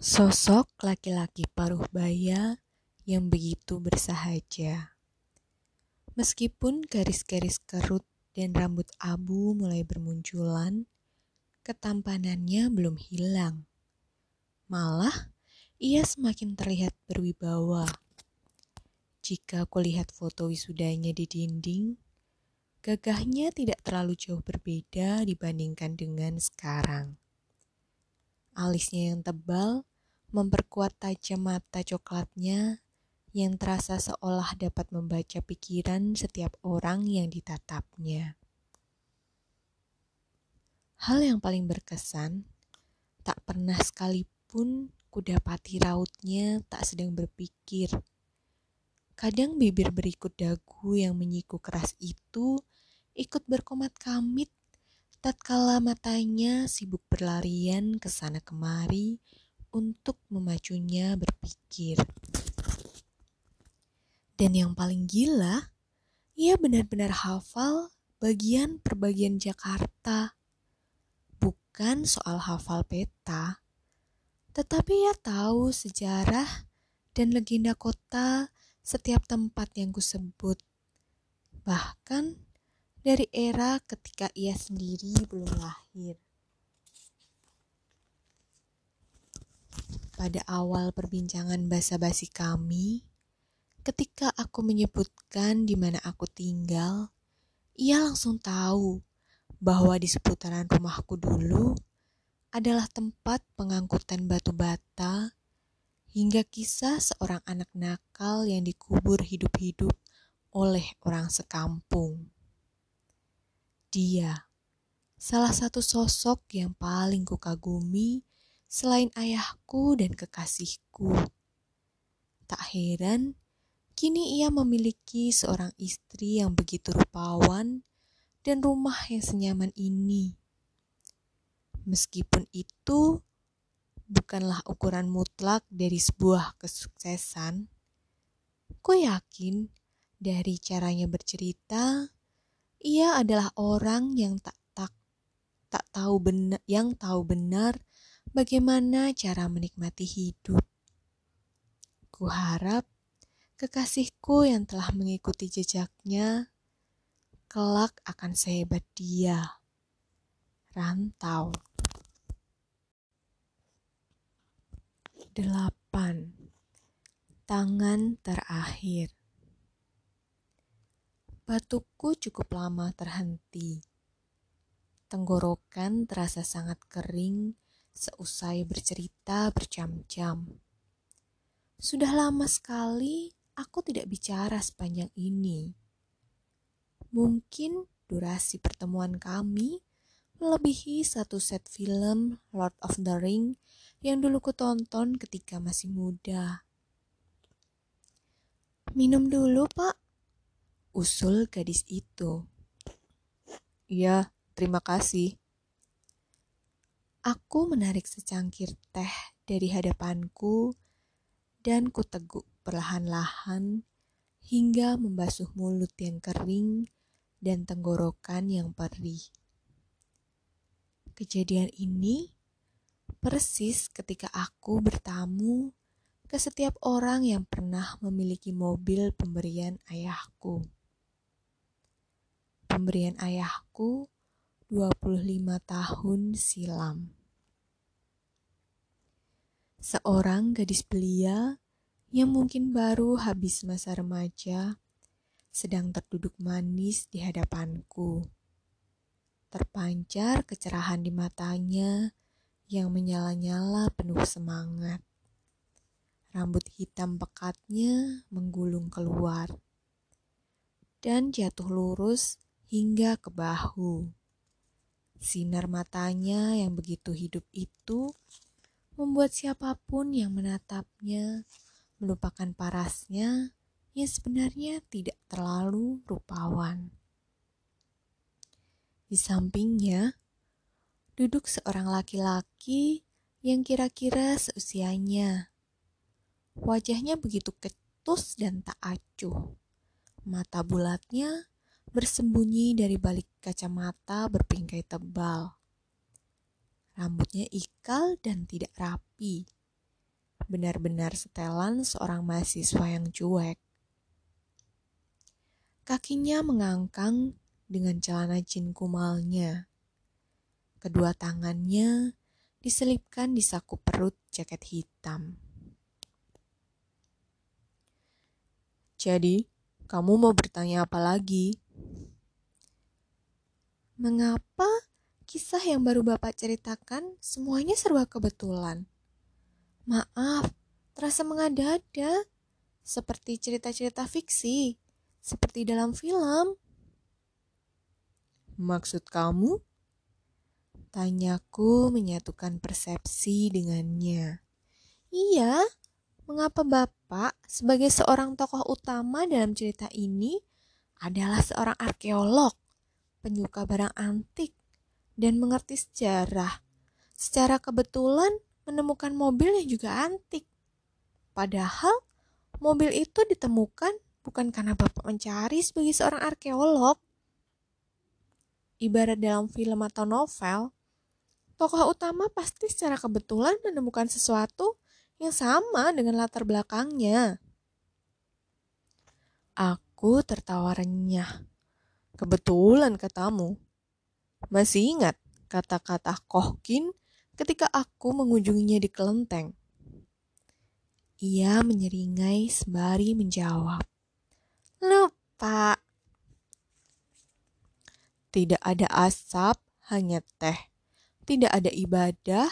Sosok laki-laki paruh baya yang begitu bersahaja. Meskipun garis-garis kerut dan rambut abu mulai bermunculan, ketampanannya belum hilang. Malah, ia semakin terlihat berwibawa. Jika kulihat foto wisudanya di dinding, gagahnya tidak terlalu jauh berbeda dibandingkan dengan sekarang. Alisnya yang tebal memperkuat tajam mata coklatnya yang terasa seolah dapat membaca pikiran setiap orang yang ditatapnya. Hal yang paling berkesan, tak pernah sekalipun kudapati rautnya tak sedang berpikir. Kadang bibir berikut dagu yang menyiku keras itu ikut berkomat kamit tatkala matanya sibuk berlarian ke sana kemari untuk memacunya berpikir. Dan yang paling gila, ia benar-benar hafal bagian per bagian Jakarta. Bukan soal hafal peta, tetapi ia tahu sejarah dan legenda kota setiap tempat yang kusebut. Bahkan dari era ketika ia sendiri belum lahir. Pada awal perbincangan basa-basi kami, ketika aku menyebutkan di mana aku tinggal, ia langsung tahu bahwa di seputaran rumahku dulu adalah tempat pengangkutan batu bata hingga kisah seorang anak nakal yang dikubur hidup-hidup oleh orang sekampung. Dia, salah satu sosok yang paling kukagumi selain ayahku dan kekasihku. Tak heran, kini ia memiliki seorang istri yang begitu rupawan dan rumah yang senyaman ini. Meskipun itu bukanlah ukuran mutlak dari sebuah kesuksesan, ku yakin dari caranya bercerita, ia adalah orang yang tak tak tak tahu benar yang tahu benar bagaimana cara menikmati hidup. Kuharap kekasihku yang telah mengikuti jejaknya kelak akan sehebat dia. Rantau. Delapan. Tangan terakhir. Batukku cukup lama terhenti. Tenggorokan terasa sangat kering seusai bercerita berjam-jam. Sudah lama sekali aku tidak bicara sepanjang ini. Mungkin durasi pertemuan kami melebihi satu set film Lord of the Ring yang dulu kutonton ketika masih muda. Minum dulu, Pak. Usul gadis itu. Iya, terima kasih. Aku menarik secangkir teh dari hadapanku dan kuteguk perlahan-lahan hingga membasuh mulut yang kering dan tenggorokan yang perih. Kejadian ini persis ketika aku bertamu ke setiap orang yang pernah memiliki mobil pemberian ayahku. Pemberian ayahku 25 tahun silam. Seorang gadis belia yang mungkin baru habis masa remaja sedang terduduk manis di hadapanku. Terpancar kecerahan di matanya yang menyala-nyala penuh semangat. Rambut hitam pekatnya menggulung keluar dan jatuh lurus hingga ke bahu. Sinar matanya yang begitu hidup itu membuat siapa pun yang menatapnya melupakan parasnya yang sebenarnya tidak terlalu rupawan. Di sampingnya duduk seorang laki-laki yang kira-kira seusianya. Wajahnya begitu ketus dan tak acuh. Mata bulatnya bersembunyi dari balik kacamata berpingkai tebal. Rambutnya ikal dan tidak rapi, benar-benar setelan seorang mahasiswa yang cuek. Kakinya mengangkang dengan celana jin kumalnya. Kedua tangannya diselipkan di saku perut jaket hitam. Jadi, kamu mau bertanya apa lagi? Mengapa kisah yang baru Bapak ceritakan semuanya serba kebetulan? Maaf, terasa mengada-ada, seperti cerita-cerita fiksi, seperti dalam film. Maksud kamu? Tanyaku menyatukan persepsi dengannya. Iya, mengapa Bapak sebagai seorang tokoh utama dalam cerita ini adalah seorang arkeolog, penyuka barang antik, dan mengerti sejarah. Secara kebetulan menemukan mobil yang juga antik. Padahal mobil itu ditemukan bukan karena Bapak mencari sebagai seorang arkeolog. Ibarat dalam film atau novel, tokoh utama pasti secara kebetulan menemukan sesuatu yang sama dengan latar belakangnya. Aku tertawa renyah. Kebetulan katamu. Masih ingat kata-kata Kohkin ketika aku mengunjunginya di kelenteng? Ia menyeringai sembari menjawab. Lupa. Tidak ada asap, hanya teh. Tidak ada ibadah,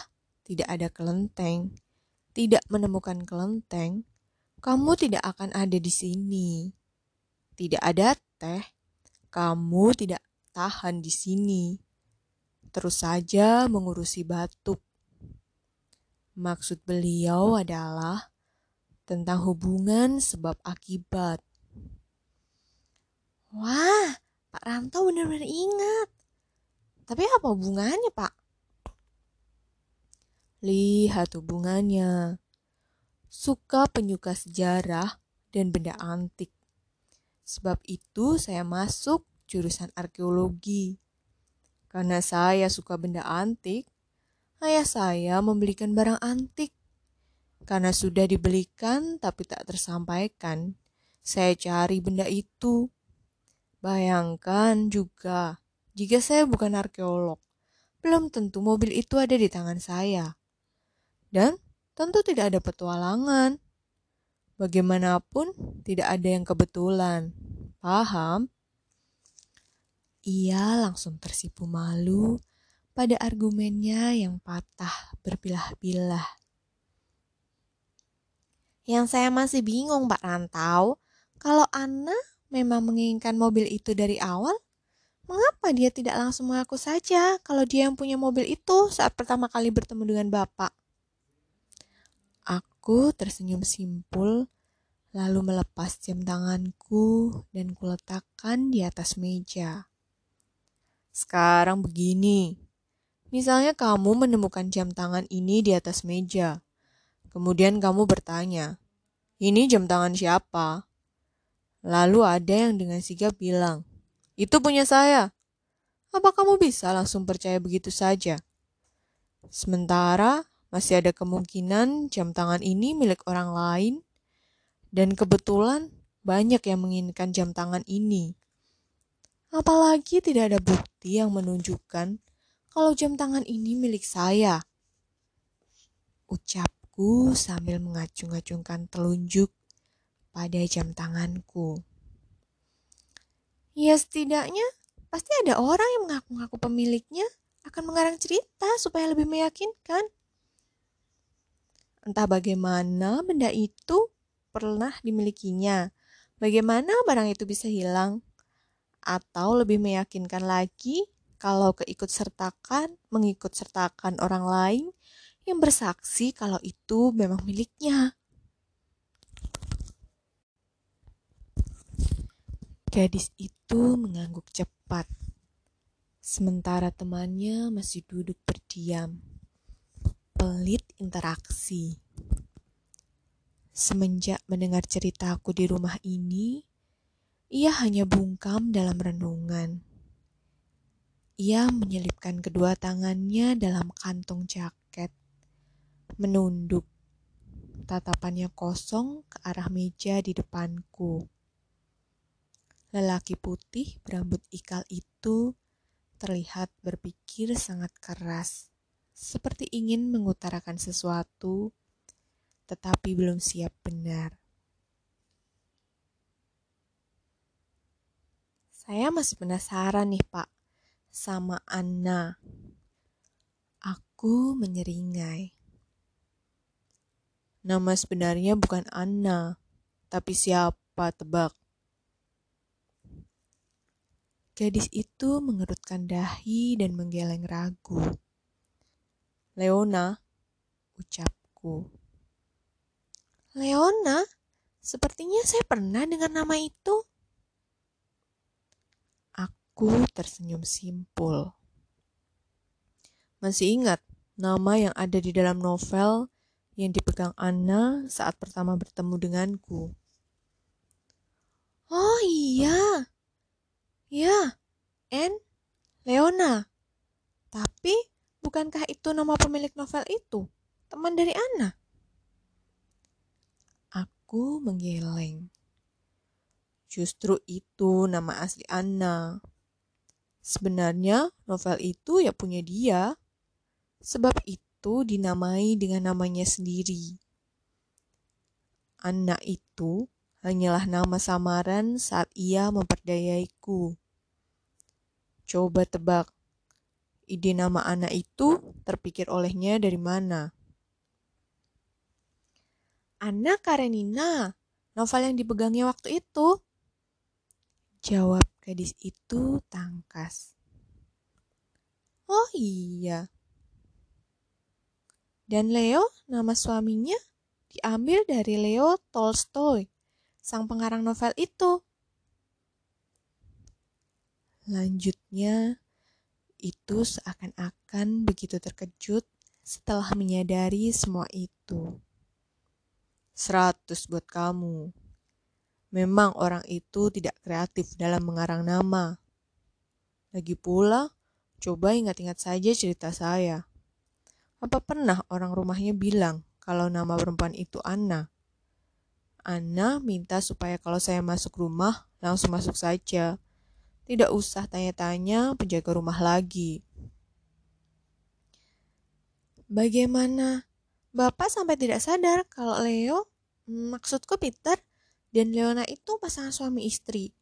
tidak ada kelenteng tidak menemukan kelenteng, kamu tidak akan ada di sini. Tidak ada teh, kamu tidak tahan di sini. Terus saja mengurusi batuk. Maksud beliau adalah tentang hubungan sebab akibat. Wah, Pak Ranto benar-benar ingat. Tapi apa hubungannya, Pak? Lihat hubungannya. Suka penyuka sejarah dan benda antik. Sebab itu saya masuk jurusan arkeologi. Karena saya suka benda antik, ayah saya membelikan barang antik. Karena sudah dibelikan tapi tak tersampaikan, saya cari benda itu. Bayangkan juga, jika saya bukan arkeolog, belum tentu mobil itu ada di tangan saya. Dan tentu tidak ada petualangan. Bagaimanapun, tidak ada yang kebetulan. Paham? Ia langsung tersipu malu pada argumennya yang patah berbilah-bilah. Yang saya masih bingung, Pak Rantau, kalau Anna memang menginginkan mobil itu dari awal, mengapa dia tidak langsung mengaku saja kalau dia yang punya mobil itu saat pertama kali bertemu dengan Bapak? Aku tersenyum simpul, lalu melepas jam tanganku dan kuletakkan di atas meja. Sekarang begini, misalnya kamu menemukan jam tangan ini di atas meja. Kemudian kamu bertanya, ini jam tangan siapa? Lalu ada yang dengan sigap bilang, itu punya saya. Apa kamu bisa langsung percaya begitu saja? Sementara masih ada kemungkinan jam tangan ini milik orang lain, dan kebetulan banyak yang menginginkan jam tangan ini. Apalagi tidak ada bukti yang menunjukkan kalau jam tangan ini milik saya. Ucapku sambil mengacung-acungkan telunjuk pada jam tanganku. Ya setidaknya pasti ada orang yang mengaku-ngaku pemiliknya akan mengarang cerita supaya lebih meyakinkan. Entah bagaimana benda itu pernah dimilikinya, bagaimana barang itu bisa hilang, atau lebih meyakinkan lagi kalau keikut sertakan, mengikut sertakan orang lain yang bersaksi kalau itu memang miliknya. Gadis itu mengangguk cepat, sementara temannya masih duduk berdiam pelit interaksi. Semenjak mendengar ceritaku di rumah ini, ia hanya bungkam dalam renungan. Ia menyelipkan kedua tangannya dalam kantong jaket, menunduk, tatapannya kosong ke arah meja di depanku. Lelaki putih berambut ikal itu terlihat berpikir sangat keras, seperti ingin mengutarakan sesuatu, tetapi belum siap benar. Saya masih penasaran nih, Pak, sama Anna. Aku menyeringai. Nama sebenarnya bukan Anna, tapi siapa tebak? Gadis itu mengerutkan dahi dan menggeleng ragu. Leona, ucapku. Leona? Sepertinya saya pernah dengar nama itu. Aku tersenyum simpul. Masih ingat nama yang ada di dalam novel yang dipegang Anna saat pertama bertemu denganku? Oh iya. Ya, N. Leona. Tapi bukankah itu nama pemilik novel itu? Teman dari Anna? Aku menggeleng. Justru itu nama asli Anna. Sebenarnya novel itu ya punya dia. Sebab itu dinamai dengan namanya sendiri. Anna itu hanyalah nama samaran saat ia memperdayaiku. Coba tebak, ide nama Anna itu terpikir olehnya dari mana? Anna Karenina, novel yang dipegangnya waktu itu. Jawab Gadis itu tangkas. Oh iya. Dan Leo, nama suaminya, diambil dari Leo Tolstoy, sang pengarang novel itu. Lanjutnya, itu seakan-akan begitu terkejut setelah menyadari semua itu. Seratus buat kamu. Memang orang itu tidak kreatif dalam mengarang nama. Lagi pula, coba ingat-ingat saja cerita saya. Apa pernah orang rumahnya bilang kalau nama perempuan itu Anna? Anna minta supaya kalau saya masuk rumah, langsung masuk saja. Tidak usah tanya-tanya penjaga rumah lagi. Bagaimana? Bapak sampai tidak sadar kalau Leo, maksudku Peter, dan Leona itu pasangan suami istri.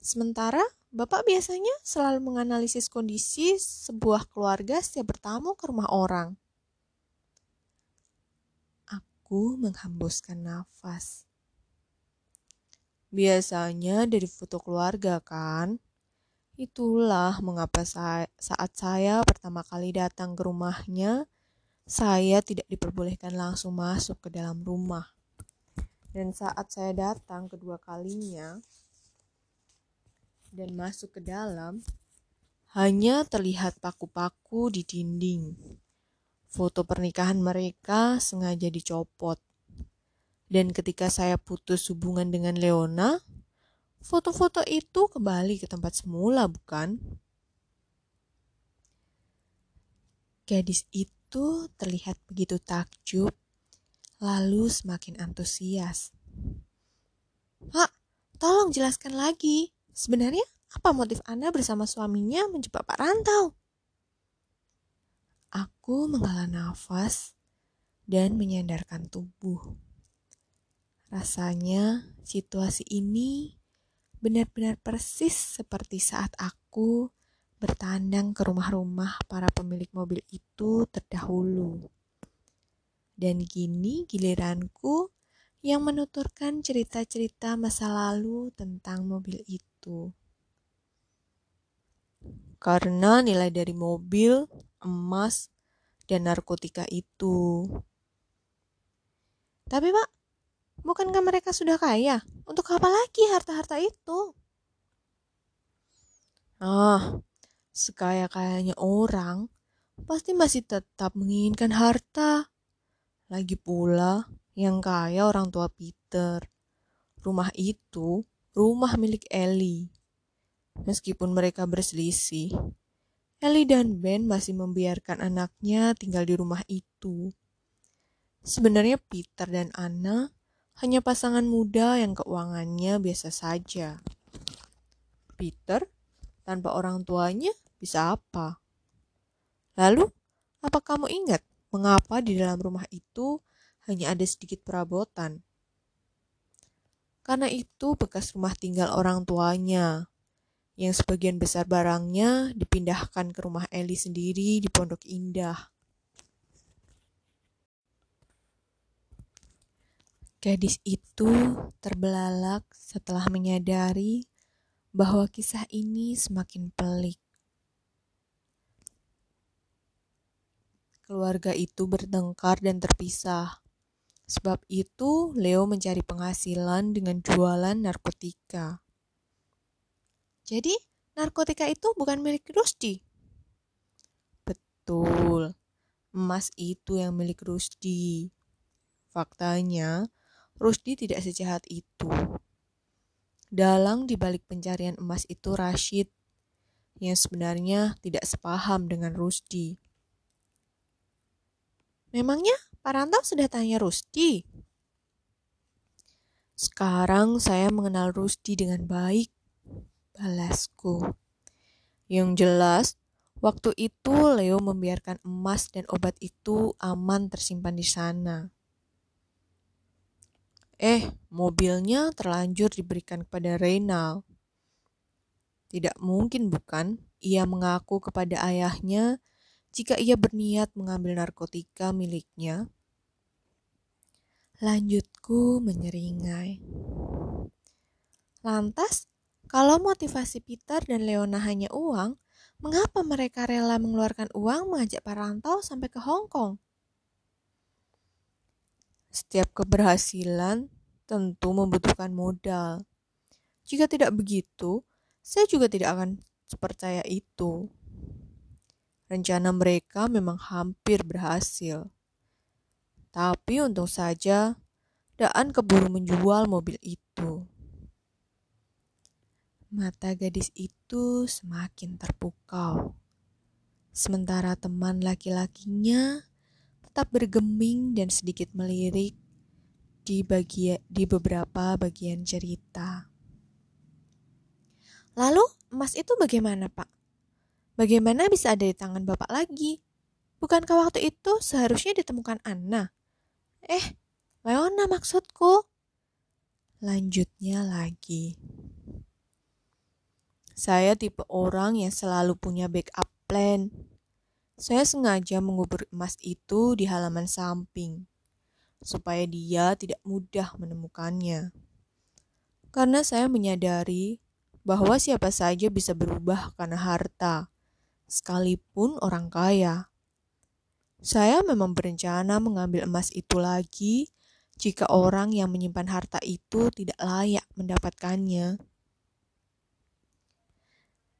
Sementara Bapak biasanya selalu menganalisis kondisi sebuah keluarga setiap bertamu ke rumah orang. Aku menghembuskan nafas. Biasanya dari foto keluarga kan? Itulah mengapa saya, saat saya pertama kali datang ke rumahnya, saya tidak diperbolehkan langsung masuk ke dalam rumah. Dan saat saya datang kedua kalinya dan masuk ke dalam, hanya terlihat paku-paku di dinding. Foto pernikahan mereka sengaja dicopot. Dan ketika saya putus hubungan dengan Leona, foto-foto itu kembali ke tempat semula, bukan? Gadis itu terlihat begitu takjub lalu semakin antusias. Pak, tolong jelaskan lagi. Sebenarnya apa motif Anda bersama suaminya menjebak Pak Rantau? Aku menghela nafas dan menyandarkan tubuh. Rasanya situasi ini benar-benar persis seperti saat aku bertandang ke rumah-rumah para pemilik mobil itu terdahulu. Dan kini giliranku yang menuturkan cerita-cerita masa lalu tentang mobil itu. Karena nilai dari mobil, emas, dan narkotika itu. Tapi pak, bukankah mereka sudah kaya? Untuk apa lagi harta-harta itu? Ah, sekaya-kayanya orang pasti masih tetap menginginkan harta. Lagi pula, yang kaya orang tua Peter. Rumah itu rumah milik Ellie. Meskipun mereka berselisih, Ellie dan Ben masih membiarkan anaknya tinggal di rumah itu. Sebenarnya Peter dan Anna hanya pasangan muda yang keuangannya biasa saja. Peter tanpa orang tuanya bisa apa? Lalu, apa kamu ingat mengapa di dalam rumah itu hanya ada sedikit perabotan? Karena itu bekas rumah tinggal orang tuanya, yang sebagian besar barangnya dipindahkan ke rumah Eli sendiri di Pondok Indah. Gadis itu terbelalak setelah menyadari bahwa kisah ini semakin pelik. Keluarga itu bertengkar dan terpisah. Sebab itu, Leo mencari penghasilan dengan jualan narkotika. Jadi, narkotika itu bukan milik Rusdi? Betul, emas itu yang milik Rusdi. Faktanya, Rusdi tidak sejahat itu. Dalang di balik pencarian emas itu Rashid, yang sebenarnya tidak sepaham dengan Rusdi. Memangnya Pak Rantau sudah tanya Rusdi? Sekarang saya mengenal Rusdi dengan baik, balasku. Yang jelas, waktu itu Leo membiarkan emas dan obat itu aman tersimpan di sana. Eh, mobilnya terlanjur diberikan kepada Reynal. Tidak mungkin bukan ia mengaku kepada ayahnya jika ia berniat mengambil narkotika miliknya. Lanjutku menyeringai. Lantas, kalau motivasi Peter dan Leona hanya uang, mengapa mereka rela mengeluarkan uang mengajak para rantau sampai ke Hong Kong? Setiap keberhasilan tentu membutuhkan modal. Jika tidak begitu, saya juga tidak akan percaya itu. Rencana mereka memang hampir berhasil. Tapi untung saja Daan keburu menjual mobil itu. Mata gadis itu semakin terpukau. Sementara teman laki-lakinya tetap bergeming dan sedikit melirik di bagian di beberapa bagian cerita. Lalu emas itu bagaimana, Pak? Bagaimana bisa ada di tangan Bapak lagi? Bukankah waktu itu seharusnya ditemukan Anna? Eh, Leona maksudku. Lanjutnya lagi. Saya tipe orang yang selalu punya backup plan. Saya sengaja mengubur emas itu di halaman samping, supaya dia tidak mudah menemukannya. Karena saya menyadari bahwa siapa saja bisa berubah karena harta, sekalipun orang kaya. Saya memang berencana mengambil emas itu lagi jika orang yang menyimpan harta itu tidak layak mendapatkannya.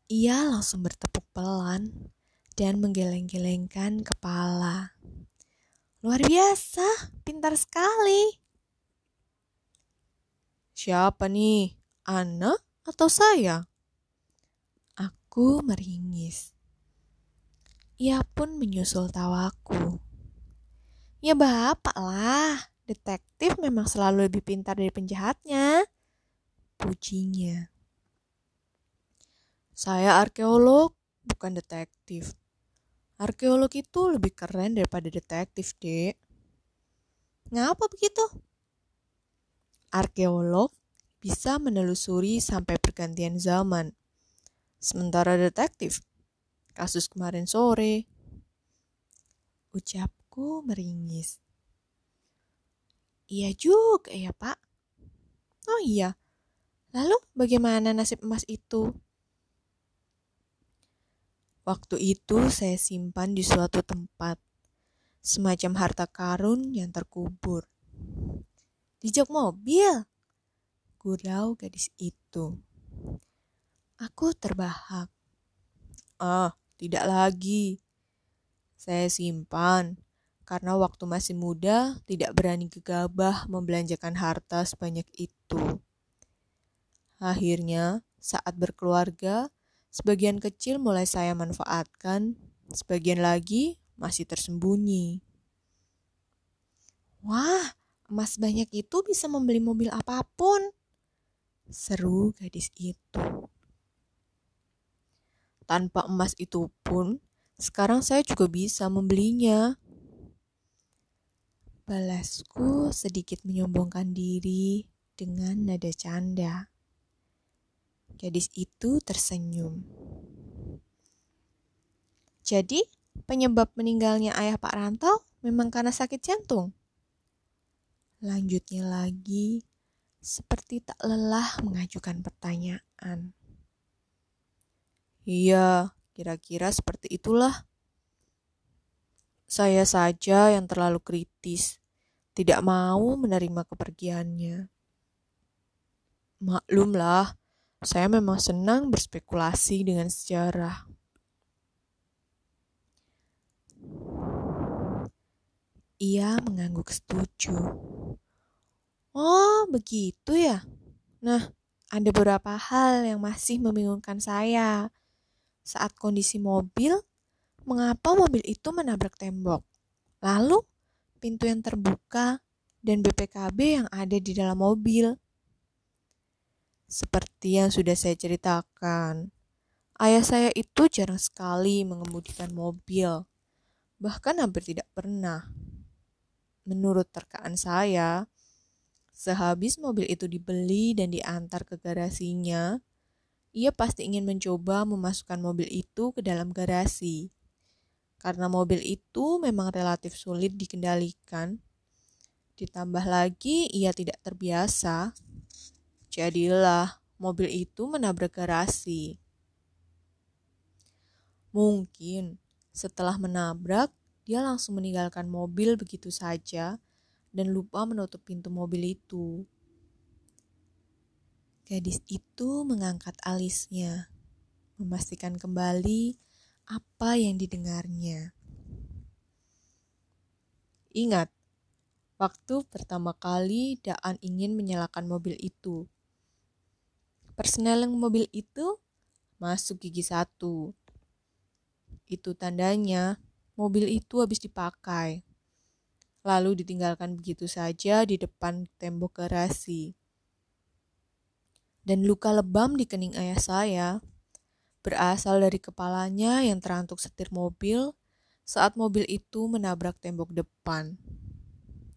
Ia langsung bertepuk pelan dan menggeleng-gelengkan kepala. Luar biasa, pintar sekali. Siapa nih? Ana atau saya? Aku meringis. Ia pun menyusul tawaku. Ya bapak lah, detektif memang selalu lebih pintar dari penjahatnya. Pujinya. Saya arkeolog, bukan detektif. Arkeolog itu lebih keren daripada detektif, Dek. Ngapa begitu? Arkeolog bisa menelusuri sampai pergantian zaman. Sementara detektif, kasus kemarin sore. Ucapku meringis. Iya juga ya, Pak. Oh iya, lalu bagaimana nasib emas itu? Waktu itu saya simpan di suatu tempat, semacam harta karun yang terkubur. Di jok mobil? Gurau gadis itu. Aku terbahak. Ah, tidak lagi. Saya simpan karena waktu masih muda tidak berani gegabah membelanjakan harta sebanyak itu. Akhirnya, saat berkeluarga, Sebagian kecil mulai saya manfaatkan, sebagian lagi masih tersembunyi. Wah, emas banyak itu bisa membeli mobil apa pun. Seru gadis itu. Tanpa emas itu pun, sekarang saya juga bisa membelinya. Balasku sedikit menyombongkan diri dengan nada canda. Gadis itu tersenyum. Jadi, penyebab meninggalnya ayah Pak Rantau memang karena sakit jantung? Lanjutnya lagi, seperti tak lelah mengajukan pertanyaan. Iya, kira-kira seperti itulah. Saya saja yang terlalu kritis, tidak mau menerima kepergiannya. Maklumlah, saya memang senang berspekulasi dengan sejarah. Ia mengangguk setuju. Oh, begitu ya. Nah, ada beberapa hal yang masih membingungkan saya. Saat kondisi mobil mengapa mobil itu menabrak tembok. Lalu, pintu yang terbuka dan BPKB yang ada di dalam mobil. Seperti yang sudah saya ceritakan, ayah saya itu jarang sekali mengemudikan mobil, bahkan hampir tidak pernah. Menurut terkaan saya, sehabis mobil itu dibeli dan diantar ke garasinya, ia pasti ingin mencoba memasukkan mobil itu ke dalam garasi karena mobil itu memang relatif sulit dikendalikan. Ditambah lagi ia tidak terbiasa. Jadilah mobil itu menabrak garasi. Mungkin setelah menabrak, dia langsung meninggalkan mobil begitu saja dan lupa menutup pintu mobil itu. Gadis itu mengangkat alisnya, memastikan kembali apa yang didengarnya. Ingat, waktu pertama kali Daan ingin menyalakan mobil itu. Persneling mobil itu masuk gigi satu. Itu tandanya mobil itu habis dipakai. Lalu ditinggalkan begitu saja di depan tembok garasi. Dan luka lebam di kening ayah saya berasal dari kepalanya yang terantuk setir mobil saat mobil itu menabrak tembok depan.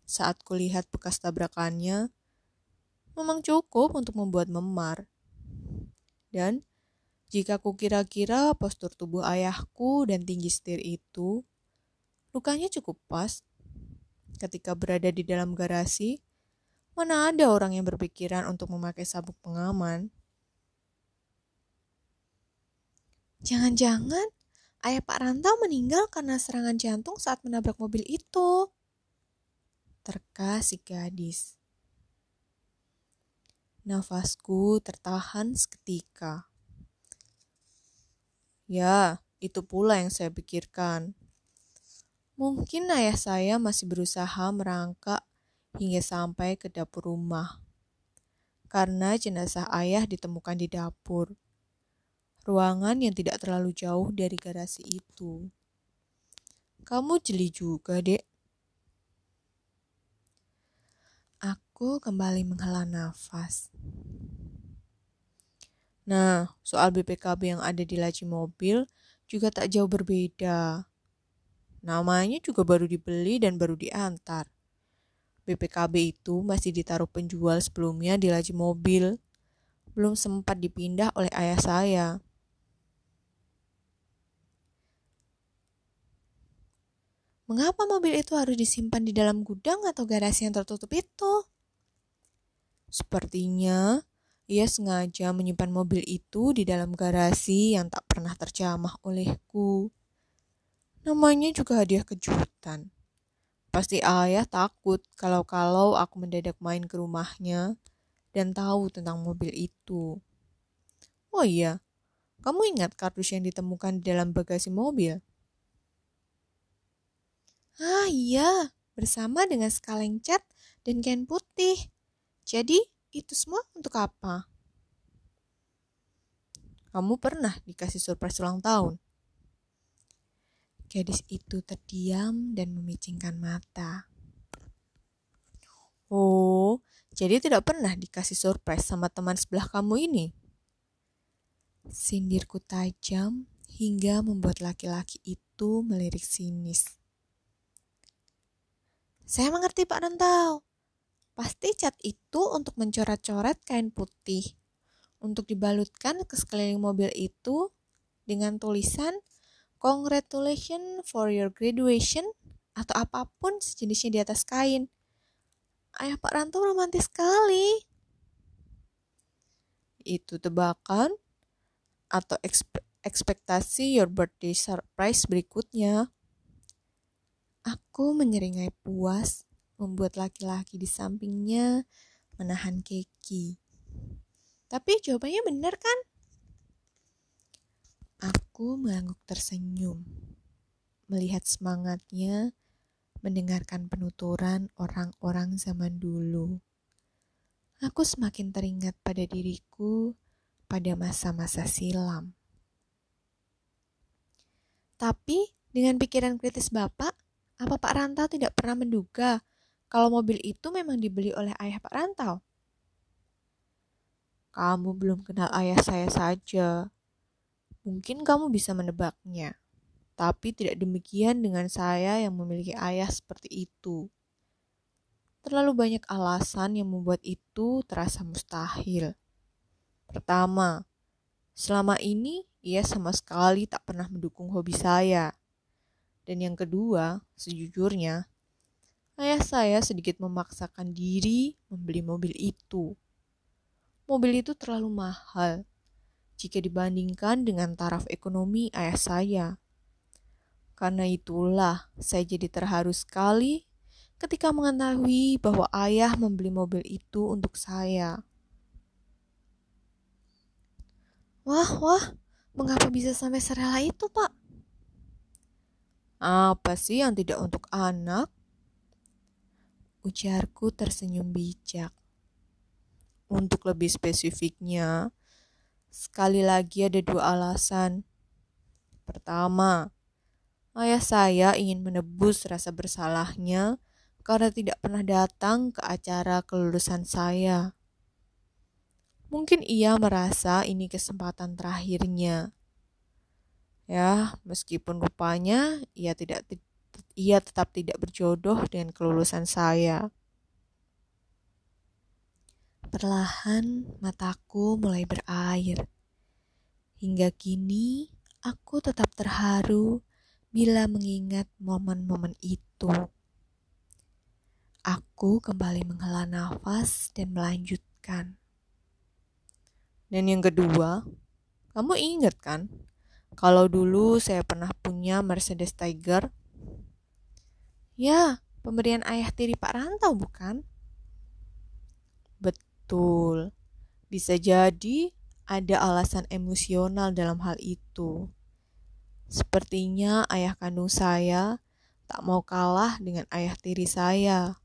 Saat kulihat bekas tabrakannya, memang cukup untuk membuat memar. Dan jika kukira-kira postur tubuh ayahku dan tinggi setir itu, lukanya cukup pas. Ketika berada di dalam garasi, mana ada orang yang berpikiran untuk memakai sabuk pengaman? Jangan-jangan ayah Pak Rantau meninggal karena serangan jantung saat menabrak mobil itu. Terka si gadis. Nafasku tertahan seketika. Ya, itu pula yang saya pikirkan. Mungkin ayah saya masih berusaha merangkak hingga sampai ke dapur rumah. Karena jenazah ayah ditemukan di dapur ruangan yang tidak terlalu jauh dari garasi itu. Kamu jeli juga, dek. Aku kembali menghela nafas. Nah, soal BPKB yang ada di laci mobil juga tak jauh berbeda. Namanya juga baru dibeli dan baru diantar. BPKB itu masih ditaruh penjual sebelumnya di laci mobil. Belum sempat dipindah oleh ayah saya. Mengapa mobil itu harus disimpan di dalam gudang atau garasi yang tertutup itu? Sepertinya ia sengaja menyimpan mobil itu di dalam garasi yang tak pernah terjamah olehku. Namanya juga hadiah kejutan. Pasti ayah takut kalau-kalau aku mendadak main ke rumahnya dan tahu tentang mobil itu. Oh iya, kamu ingat kardus yang ditemukan di dalam bagasi mobil? Ah iya, bersama dengan sekaleng cat dan kain putih. Jadi, itu semua untuk apa? Kamu pernah dikasih surprise ulang tahun? Gadis itu terdiam dan memicingkan mata. Oh, jadi tidak pernah dikasih surprise sama teman sebelah kamu ini? Sindirku tajam hingga membuat laki-laki itu melirik sinis. Saya mengerti Pak Rantau. Pasti cat itu untuk mencoret-coret kain putih. Untuk dibalutkan ke sekeliling mobil itu dengan tulisan Congratulations for your graduation atau apa pun sejenisnya di atas kain. Ayah Pak Rantau romantis sekali. Itu tebakan atau ekspektasi your birthday surprise berikutnya. Aku menyeringai puas membuat laki-laki di sampingnya menahan keki. Tapi jawabannya benar kan? Aku mengangguk tersenyum, melihat semangatnya mendengarkan penuturan orang-orang zaman dulu. Aku semakin teringat pada diriku pada masa-masa silam. Tapi dengan pikiran kritis Bapak, apa Pak Rantau tidak pernah menduga kalau mobil itu memang dibeli oleh ayah Pak Rantau? Kamu belum kenal ayah saya saja. Mungkin kamu bisa menebaknya. Tapi tidak demikian dengan saya yang memiliki ayah seperti itu. Terlalu banyak alasan yang membuat itu terasa mustahil. Pertama, selama ini ia sama sekali tak pernah mendukung hobi saya. Dan yang kedua, sejujurnya, ayah saya sedikit memaksakan diri membeli mobil itu. Mobil itu terlalu mahal jika dibandingkan dengan taraf ekonomi ayah saya. Karena itulah saya jadi terharu sekali ketika mengetahui bahwa ayah membeli mobil itu untuk saya. Wah, wah, mengapa bisa sampai serela itu, Pak? Apa sih yang tidak untuk anak? Ujarku tersenyum bijak. Untuk lebih spesifiknya, sekali lagi ada dua alasan. Pertama, ayah saya ingin menebus rasa bersalahnya karena tidak pernah datang ke acara kelulusan saya. Mungkin ia merasa ini kesempatan terakhirnya Ya, meskipun rupanya ia tidak ia tetap tidak berjodoh dengan kelulusan saya. Perlahan mataku mulai berair. Hingga kini aku tetap terharu bila mengingat momen-momen itu. Aku kembali menghela nafas dan melanjutkan. Dan yang kedua, kamu ingat kan kalau dulu saya pernah punya Mercedes Tiger. Ya, pemberian ayah tiri Pak Rantau bukan? Betul. Bisa jadi ada alasan emosional dalam hal itu. Sepertinya ayah kandung saya tak mau kalah dengan ayah tiri saya.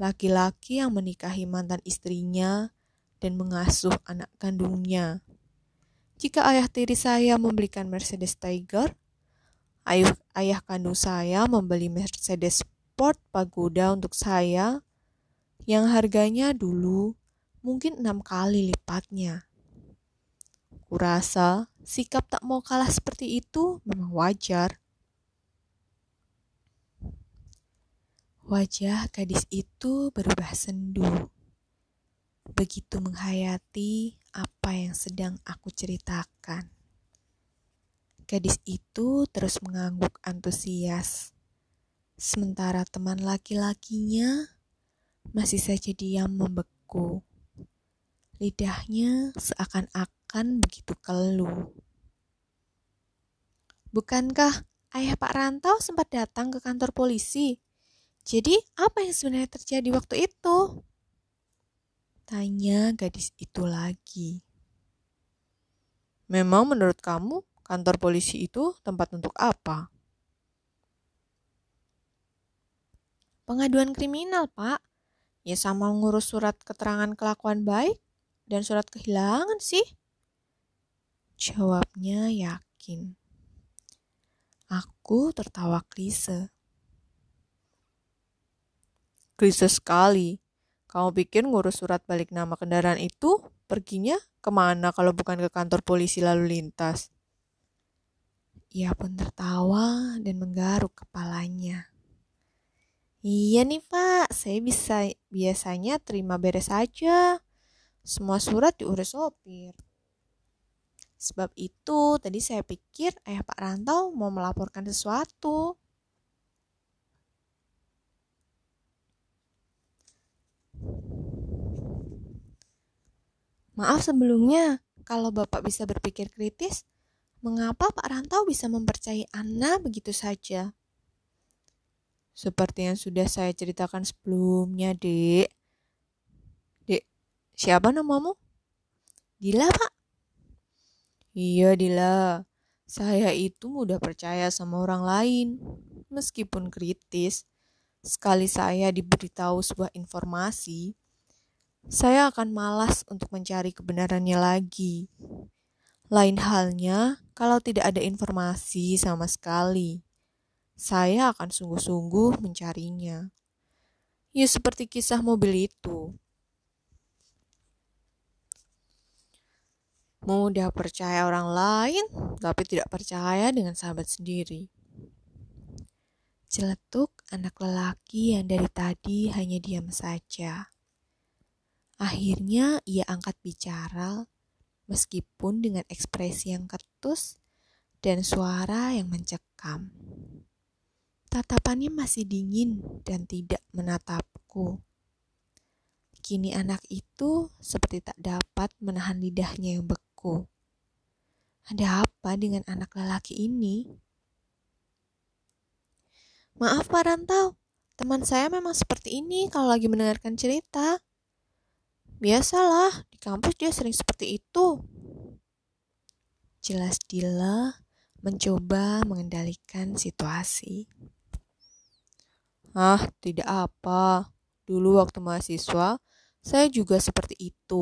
Laki-laki yang menikahi mantan istrinya dan mengasuh anak kandungnya. Jika ayah tiri saya membelikan Mercedes Tiger, ayah, ayah kandung saya membeli Mercedes Sport Pagoda untuk saya yang harganya dulu mungkin enam kali lipatnya. Kurasa sikap tak mau kalah seperti itu memang wajar. Wajah gadis itu berubah sendu. Begitu menghayati apa yang sedang aku ceritakan. Gadis itu terus mengangguk antusias, sementara teman laki-lakinya masih saja diam membeku. Lidahnya seakan-akan begitu keluh. Bukankah ayah Pak Rantau sempat datang ke kantor polisi? Jadi, apa yang sebenarnya terjadi waktu itu? Tanya gadis itu lagi. Memang menurut kamu kantor polisi itu tempat untuk apa? Pengaduan kriminal, Pak. Ya sama ngurus surat keterangan kelakuan baik dan surat kehilangan sih. Jawabnya yakin. Aku tertawa klise. Krisis sekali. Kamu pikir ngurus surat balik nama kendaraan itu perginya ke mana kalau bukan ke kantor polisi lalu lintas? Ia pun tertawa dan menggaruk kepalanya. Iya nih pak, saya bisa biasanya terima beres saja. Semua surat diurus sopir. Sebab itu tadi saya pikir ayah Pak Rantau mau melaporkan sesuatu. Maaf sebelumnya, kalau Bapak bisa berpikir kritis, Mengapa Pak Rantau bisa mempercayai Anna begitu saja? Seperti yang sudah saya ceritakan sebelumnya, Dek. Dek, siapa namamu? Dila, Pak. Iya, Dila. Saya itu mudah percaya sama orang lain, meskipun kritis. Sekali saya diberitahu sebuah informasi, saya akan malas untuk mencari kebenarannya lagi. Lain halnya kalau tidak ada informasi sama sekali. Saya akan sungguh-sungguh mencarinya. Ya seperti kisah mobil itu. Mudah percaya orang lain, tapi tidak percaya dengan sahabat sendiri. Celetuk anak lelaki yang dari tadi hanya diam saja. Akhirnya ia angkat bicara meskipun dengan ekspresi yang ketus dan suara yang mencekam. Tatapannya masih dingin dan tidak menatapku. Kini anak itu seperti tak dapat menahan lidahnya yang beku. Ada apa dengan anak lelaki ini? Maaf Pak Rantau, teman saya memang seperti ini kalau lagi mendengarkan cerita. Biasalah, di kampus dia sering seperti itu. Jelas Dila mencoba mengendalikan situasi. Ah, tidak apa. Dulu waktu mahasiswa, saya juga seperti itu.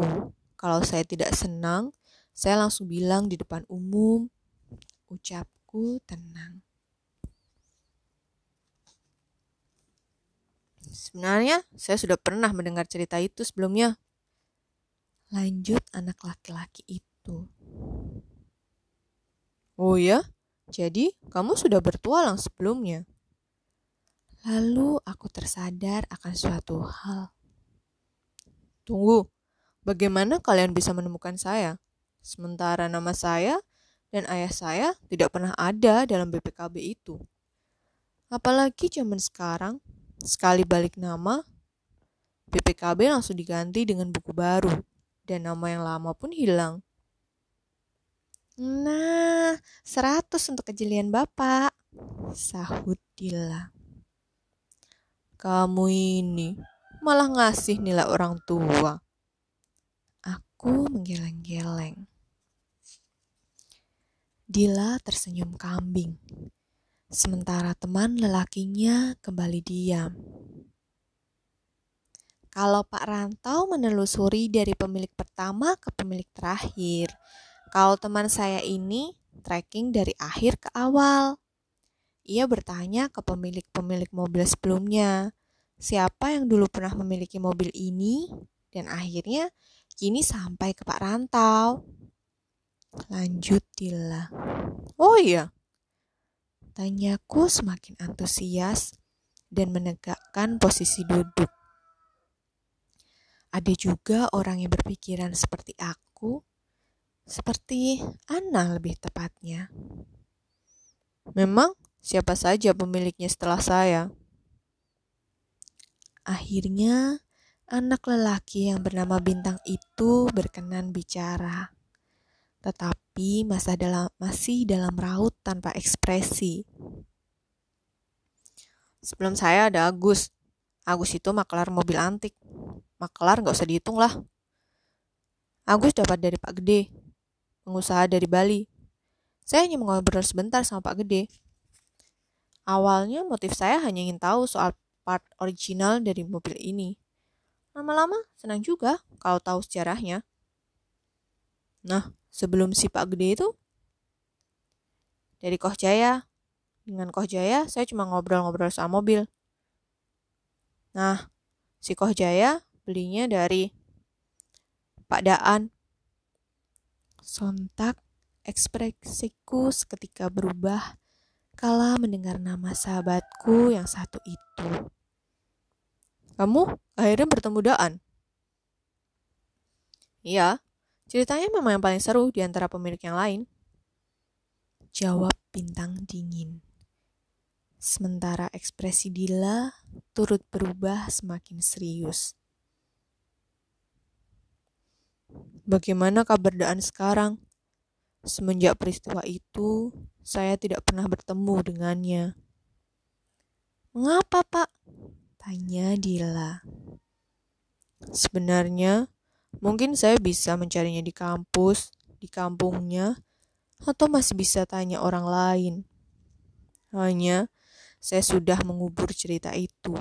Kalau saya tidak senang, saya langsung bilang di depan umum, ucapku tenang. Sebenarnya, saya sudah pernah mendengar cerita itu sebelumnya. Lanjut anak laki-laki itu. Oh ya? Jadi kamu sudah bertualang sebelumnya? Lalu aku tersadar akan suatu hal. Tunggu, bagaimana kalian bisa menemukan saya? Sementara nama saya dan ayah saya tidak pernah ada dalam BPKB itu. Apalagi zaman sekarang, sekali balik nama, BPKB langsung diganti dengan buku baru dan nama yang lama pun hilang. Nah, seratus untuk kejelian Bapak, sahut Dila. Kamu ini malah ngasih nilai orang tua. Aku menggeleng-geleng. Dila tersenyum kambing, sementara teman lelakinya kembali diam. Kalau Pak Rantau menelusuri dari pemilik pertama ke pemilik terakhir, kalau teman saya ini tracking dari akhir ke awal. Ia bertanya ke pemilik-pemilik mobil sebelumnya, siapa yang dulu pernah memiliki mobil ini, dan akhirnya kini sampai ke Pak Rantau. Lanjut Dila. Oh iya, tanyaku semakin antusias dan menegakkan posisi duduk. Ada juga orang yang berpikiran seperti aku, seperti Ana lebih tepatnya. Memang siapa saja pemiliknya setelah saya? Akhirnya, anak lelaki yang bernama Bintang itu berkenan bicara. Tetapi masa dalam, masih dalam raut tanpa ekspresi. Sebelum saya ada Agus. Agus itu maklar mobil antik maklar nggak usah dihitung lah. Agus dapat dari Pak Gede, pengusaha dari Bali. Saya hanya ngobrol sebentar sama Pak Gede. Awalnya motif saya hanya ingin tahu soal part original dari mobil ini. Lama-lama senang juga kalau tahu sejarahnya. Nah, sebelum si Pak Gede itu, dari Koh Jaya. Dengan Koh Jaya, saya cuma ngobrol-ngobrol soal mobil. Nah, Si Kohjaya belinya dari Pak Daan. Sontak ekspresiku seketika berubah kala mendengar nama sahabatku yang satu itu. Kamu akhirnya bertemu Daan? Iya, ceritanya memang yang paling seru di antara pemilik yang lain. Jawab bintang dingin. Sementara ekspresi Dila turut berubah semakin serius. Bagaimana kabar Daan sekarang? Semenjak peristiwa itu, saya tidak pernah bertemu dengannya. Mengapa, Pak? Tanya Dila. Sebenarnya, mungkin saya bisa mencarinya di kampus, di kampungnya, atau masih bisa tanya orang lain. Hanya, saya sudah mengubur cerita itu.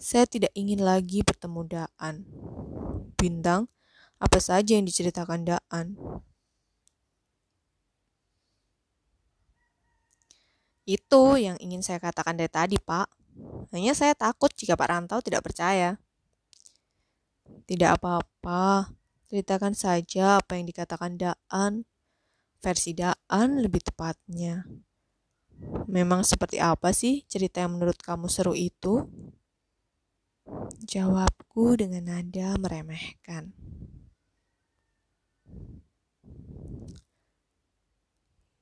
Saya tidak ingin lagi bertemu Daan. Bintang, apa saja yang diceritakan Daan. Itu yang ingin saya katakan dari tadi, Pak. Hanya saya takut jika Pak Rantau tidak percaya. Tidak apa-apa, ceritakan saja apa yang dikatakan Daan. Versi Daan lebih tepatnya. Memang seperti apa sih cerita yang menurut kamu seru itu? Jawabku dengan nada meremehkan.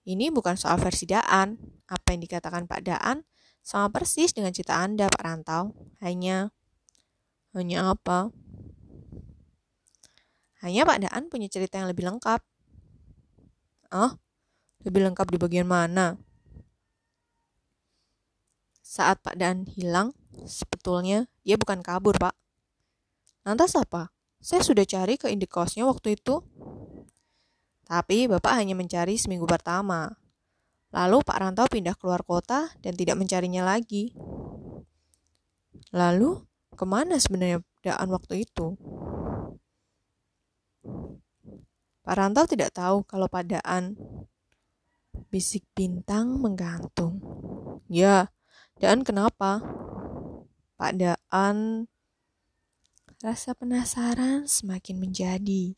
Ini bukan soal versi Daan. Apa yang dikatakan Pak Daan sama persis dengan cerita Anda, Pak Rantau. Hanya... Hanya apa? Hanya Pak Daan punya cerita yang lebih lengkap. Ah, lebih lengkap di bagian mana? Saat Pak Daan hilang, sebetulnya dia bukan kabur, Pak. Lantas apa? Saya sudah cari ke indikosnya waktu itu. Tapi Bapak hanya mencari seminggu pertama. Lalu Pak Rantau pindah keluar kota dan tidak mencarinya lagi. Lalu, ke mana sebenarnya Daan waktu itu? Pak Rantau tidak tahu kalau Pak Daan. Bisik bintang menggantung. Ya, Daan kenapa? Pak Daan... Rasa penasaran semakin menjadi.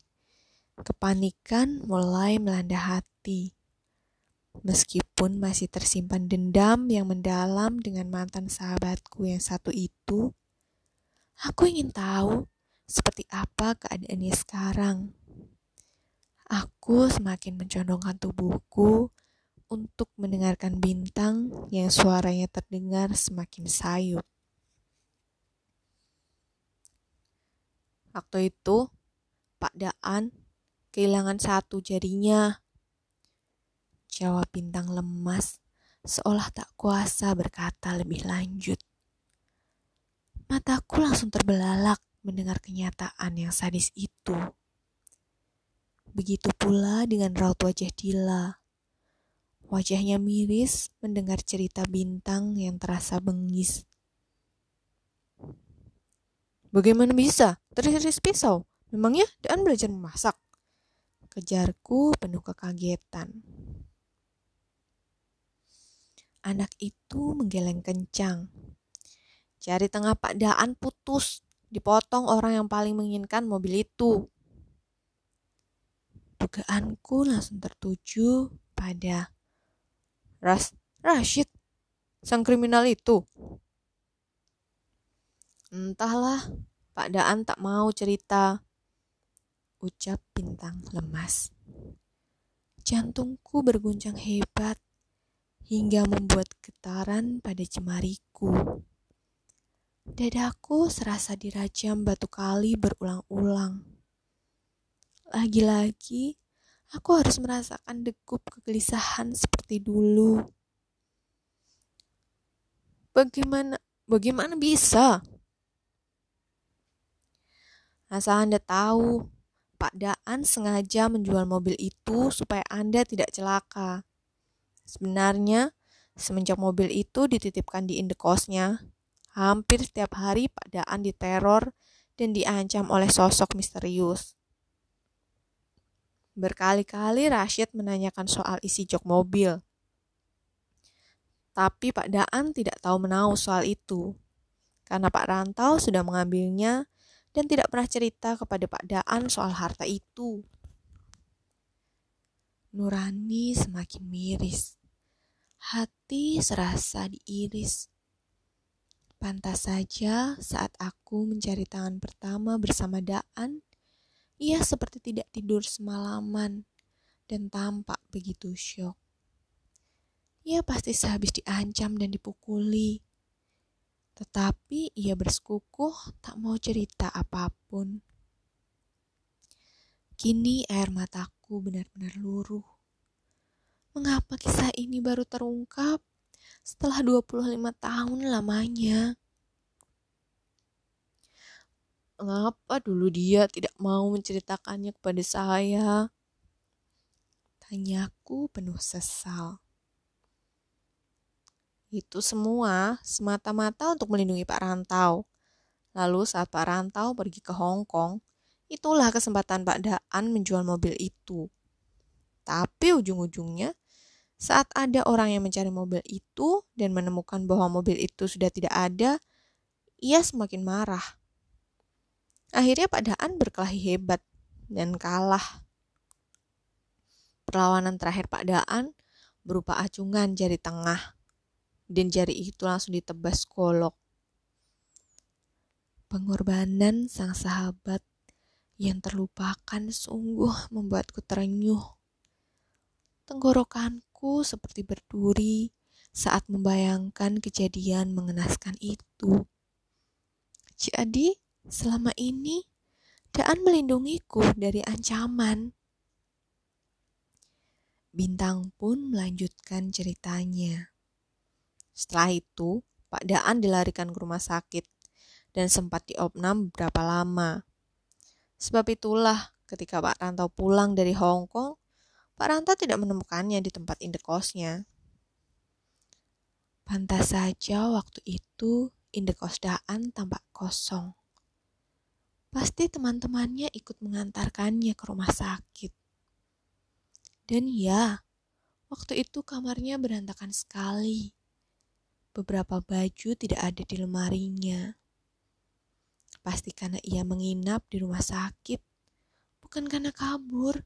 Kepanikan mulai melanda hati. Meskipun masih tersimpan dendam yang mendalam dengan mantan sahabatku yang satu itu, aku ingin tahu seperti apa keadaannya sekarang. Aku semakin mencondongkan tubuhku untuk mendengarkan bintang yang suaranya terdengar semakin sayup. Waktu itu, Pak Daan kehilangan satu jarinya. Jawab bintang lemas, seolah tak kuasa berkata lebih lanjut. Mataku langsung terbelalak mendengar kenyataan yang sadis itu. Begitu pula dengan raut wajah Dila. Wajahnya miris mendengar cerita bintang yang terasa bengis. Bagaimana bisa? Teriris pisau. Memangnya Daan belajar memasak? Kejarku penuh kekagetan. Anak itu menggeleng kencang. Jari tengah Pak Daan putus, dipotong orang yang paling menginginkan mobil itu. Dugaanku langsung tertuju pada Ras Rashid, sang kriminal itu. Entahlah, Pak Daan tak mau cerita ucap bintang lemas. Jantungku berguncang hebat hingga membuat getaran pada jemariku. Dadaku serasa dirajam batu kali berulang-ulang. Lagi-lagi, aku harus merasakan degup kegelisahan seperti dulu. Bagaimana bagaimana bisa? Asal Anda tahu, Pak Daan sengaja menjual mobil itu supaya Anda tidak celaka. Sebenarnya, semenjak mobil itu dititipkan di indekosnya, hampir setiap hari Pak Daan diteror dan diancam oleh sosok misterius. Berkali-kali Rashid menanyakan soal isi jok mobil. Tapi Pak Daan tidak tahu menahu soal itu. karena Pak Rantau sudah mengambilnya dan tidak pernah cerita kepada Pak Daan soal harta itu. Nurani semakin miris. Hati serasa diiris. Pantas saja saat aku mencari tangan pertama bersama Daan, ia seperti tidak tidur semalaman dan tampak begitu syok. Ia pasti sehabis diancam dan dipukuli. Tetapi ia bersekukuh tak mau cerita apa pun. Kini air mataku benar-benar luruh. Mengapa kisah ini baru terungkap setelah 25 tahun lamanya? Mengapa dulu dia tidak mau menceritakannya kepada saya? Tanyaku penuh sesal. Itu semua semata-mata untuk melindungi Pak Rantau. Lalu saat Pak Rantau pergi ke Hong Kong, itulah kesempatan Pak Daan menjual mobil itu. Tapi ujung-ujungnya, saat ada orang yang mencari mobil itu dan menemukan bahwa mobil itu sudah tidak ada, ia semakin marah. Akhirnya Pak Daan berkelahi hebat dan kalah. Perlawanan terakhir Pak Daan berupa acungan jari tengah dan jari itu langsung ditebas golok. Pengorbanan sang sahabat yang terlupakan sungguh membuatku terenyuh. Tenggorokanku seperti berduri saat membayangkan kejadian mengenaskan itu. Jadi, selama ini Daan melindungiku dari ancaman. Bintang pun melanjutkan ceritanya. Setelah itu, Pak Daan dilarikan ke rumah sakit dan sempat diopnam beberapa lama. Sebab itulah ketika Pak Rantau pulang dari Hong Kong, Pak Rantau tidak menemukannya di tempat indekosnya. Pantas saja waktu itu indekos Daan tampak kosong. Pasti teman-temannya ikut mengantarkannya ke rumah sakit. Dan ya, waktu itu kamarnya berantakan sekali beberapa baju tidak ada di lemarinya. Pasti karena ia menginap di rumah sakit, bukan karena kabur.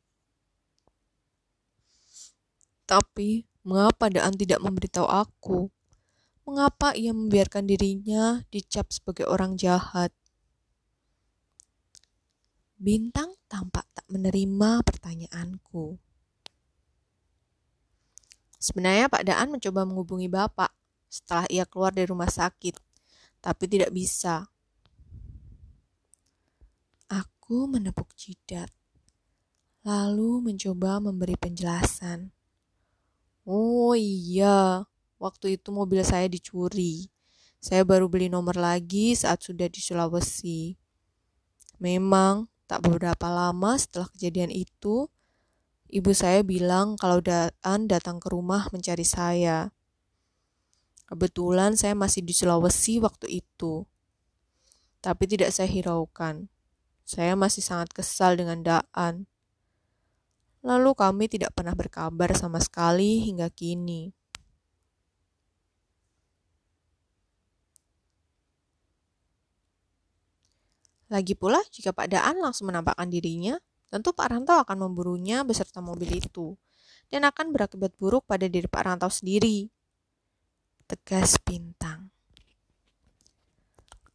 Tapi, mengapa Daan tidak memberitahu aku? Mengapa ia membiarkan dirinya dicap sebagai orang jahat? Bintang tampak tak menerima pertanyaanku. Sebenarnya Pak Daan mencoba menghubungi Bapak, setelah ia keluar dari rumah sakit, tapi tidak bisa. Aku menepuk jidat, lalu mencoba memberi penjelasan. Oh iya, waktu itu mobil saya dicuri. Saya baru beli nomor lagi saat sudah di Sulawesi. Memang, tak beberapa lama setelah kejadian itu, ibu saya bilang kalau Daan datang ke rumah mencari saya. Kebetulan saya masih di Sulawesi waktu itu. Tapi tidak saya hiraukan. Saya masih sangat kesal dengan Daan. Lalu kami tidak pernah berkabar sama sekali hingga kini. Lagi pula, jika Pak Daan langsung menampakkan dirinya, tentu Pak Rantau akan memburunya beserta mobil itu, dan akan berakibat buruk pada diri Pak Rantau sendiri tegas bintang.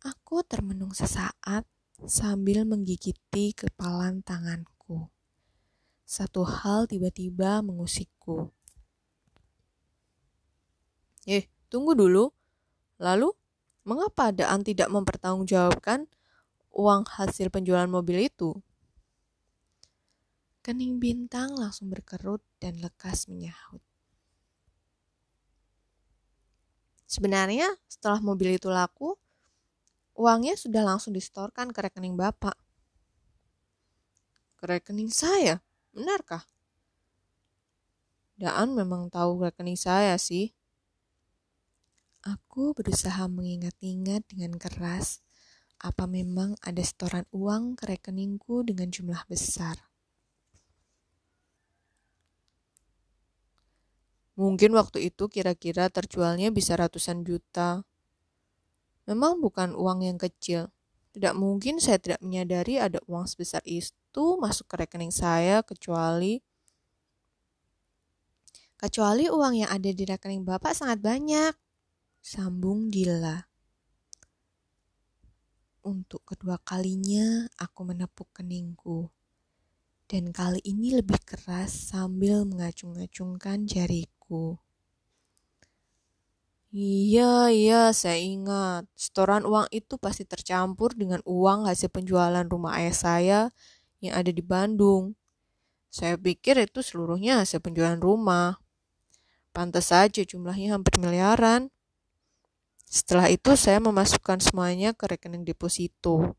Aku termenung sesaat sambil menggigiti kepalan tanganku. Satu hal tiba-tiba mengusikku. Eh, tunggu dulu. Lalu, mengapa Daan tidak mempertanggungjawabkan uang hasil penjualan mobil itu? Kening bintang langsung berkerut dan lekas menyahut. Sebenarnya setelah mobil itu laku, uangnya sudah langsung distorkan ke rekening Bapak. Ke rekening saya? Benarkah? Daan memang tahu rekening saya sih. Aku berusaha mengingat-ingat dengan keras apa memang ada setoran uang ke rekeningku dengan jumlah besar. Mungkin waktu itu kira-kira terjualnya bisa ratusan juta. Memang bukan uang yang kecil. Tidak mungkin saya tidak menyadari ada uang sebesar itu masuk ke rekening saya kecuali kecuali uang yang ada di rekening Bapak sangat banyak. Sambung Dila. Untuk kedua kalinya aku menepuk keningku. Dan kali ini lebih keras sambil mengacung-acungkan jariku. Iya, iya, saya ingat. Setoran uang itu pasti tercampur dengan uang hasil penjualan rumah ayah saya yang ada di Bandung. Saya pikir itu seluruhnya hasil penjualan rumah. Pantas saja jumlahnya hampir miliaran. Setelah itu saya memasukkan semuanya ke rekening deposito.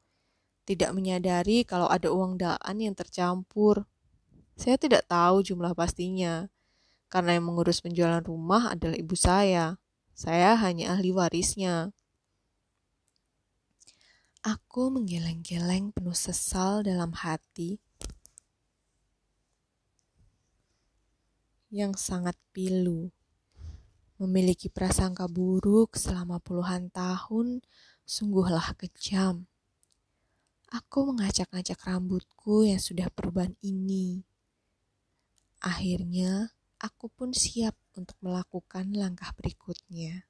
Tidak menyadari kalau ada uang daan yang tercampur. Saya tidak tahu jumlah pastinya. Karena yang mengurus penjualan rumah adalah ibu saya. Saya hanya ahli warisnya. Aku menggeleng-geleng penuh sesal dalam hati yang sangat pilu. Memiliki prasangka buruk selama puluhan tahun sungguhlah kejam. Aku mengacak-acak rambutku yang sudah perubahan ini. Akhirnya, aku pun siap untuk melakukan langkah berikutnya.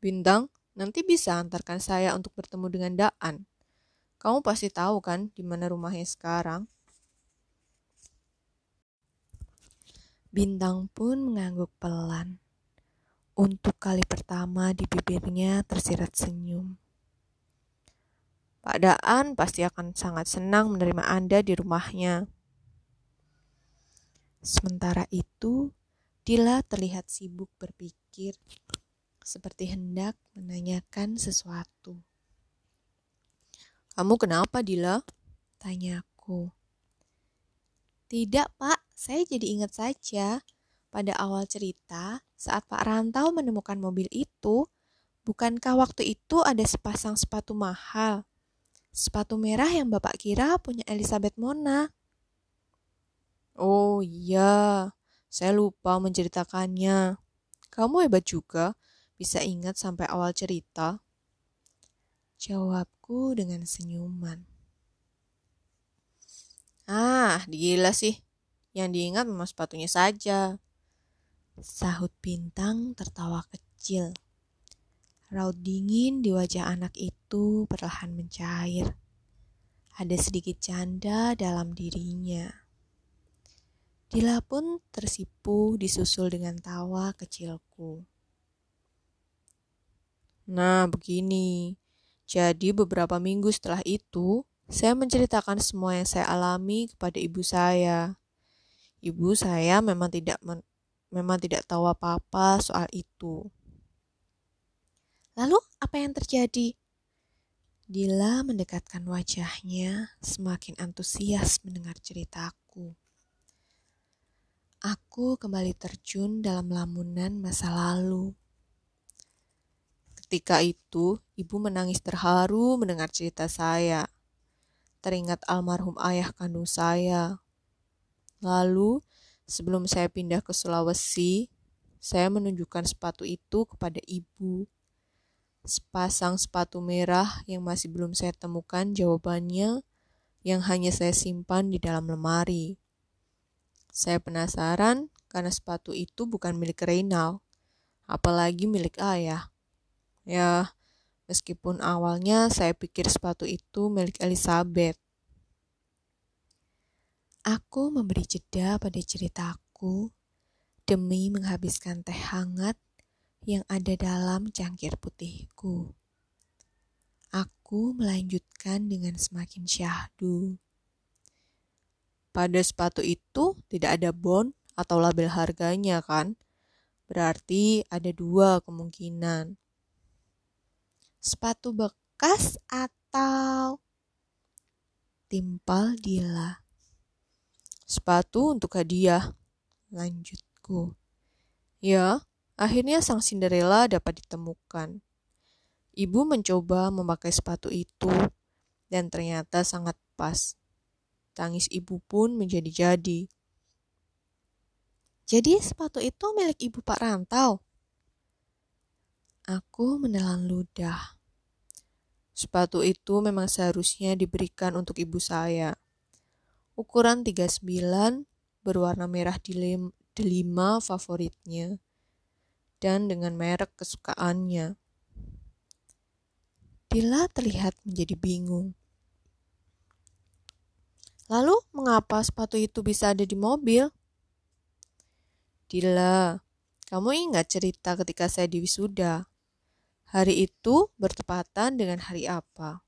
Bintang, nanti bisa antarkan saya untuk bertemu dengan Daan. Kamu pasti tahu kan di mana rumahnya sekarang? Bintang pun mengangguk pelan. Untuk kali pertama di bibirnya tersirat senyum. Pak Daan pasti akan sangat senang menerima Anda di rumahnya. Sementara itu, Dila terlihat sibuk berpikir, seperti hendak menanyakan sesuatu. Kamu kenapa, Dila? Tanyaku. Tidak, Pak. Saya jadi ingat saja, pada awal cerita, saat Pak Rantau menemukan mobil itu, bukankah waktu itu ada sepasang sepatu mahal? Sepatu merah yang Bapak kira punya Elizabeth Mona. Oh iya, saya lupa menceritakannya. Kamu hebat juga, bisa ingat sampai awal cerita. Jawabku dengan senyuman. Ah, gila sih. Yang diingat memang sepatunya saja. Sahut bintang tertawa kecil. Raut dingin di wajah anak itu perlahan mencair. Ada sedikit canda dalam dirinya. Dila pun tersipu disusul dengan tawa kecilku. Nah, begini. Jadi beberapa minggu setelah itu, saya menceritakan semua yang saya alami kepada ibu saya. Ibu saya memang tidak men memang tidak tahu apa-apa soal itu. Lalu apa yang terjadi? Dila mendekatkan wajahnya, semakin antusias mendengar ceritaku. Aku kembali terjun dalam lamunan masa lalu. Ketika itu, ibu menangis terharu mendengar cerita saya. Teringat almarhum ayah kandung saya Lalu, sebelum saya pindah ke Sulawesi, saya menunjukkan sepatu itu kepada ibu. Sepasang sepatu merah yang masih belum saya temukan jawabannya, yang hanya saya simpan di dalam lemari. Saya penasaran karena sepatu itu bukan milik Reynal, apalagi milik ayah. Ya, meskipun awalnya saya pikir sepatu itu milik Elizabeth. Aku memberi jeda pada ceritaku demi menghabiskan teh hangat yang ada dalam cangkir putihku. Aku melanjutkan dengan semakin syahdu. Pada sepatu itu tidak ada bon atau label harganya kan? Berarti ada dua kemungkinan. Sepatu bekas atau timpal Dila. Sepatu untuk hadiah. Lanjutku. Ya, akhirnya sang Cinderella dapat ditemukan. Ibu mencoba memakai sepatu itu dan ternyata sangat pas. Tangis ibu pun menjadi-jadi. Jadi sepatu itu milik ibu Pak Rantau? Aku menelan ludah. Sepatu itu memang seharusnya diberikan untuk ibu saya. Ukuran 39, berwarna merah delima favoritnya, dan dengan merek kesukaannya. Dila terlihat menjadi bingung. Lalu, mengapa sepatu itu bisa ada di mobil? Dila, kamu ingat cerita ketika saya di wisuda? Hari itu bertepatan dengan hari apa?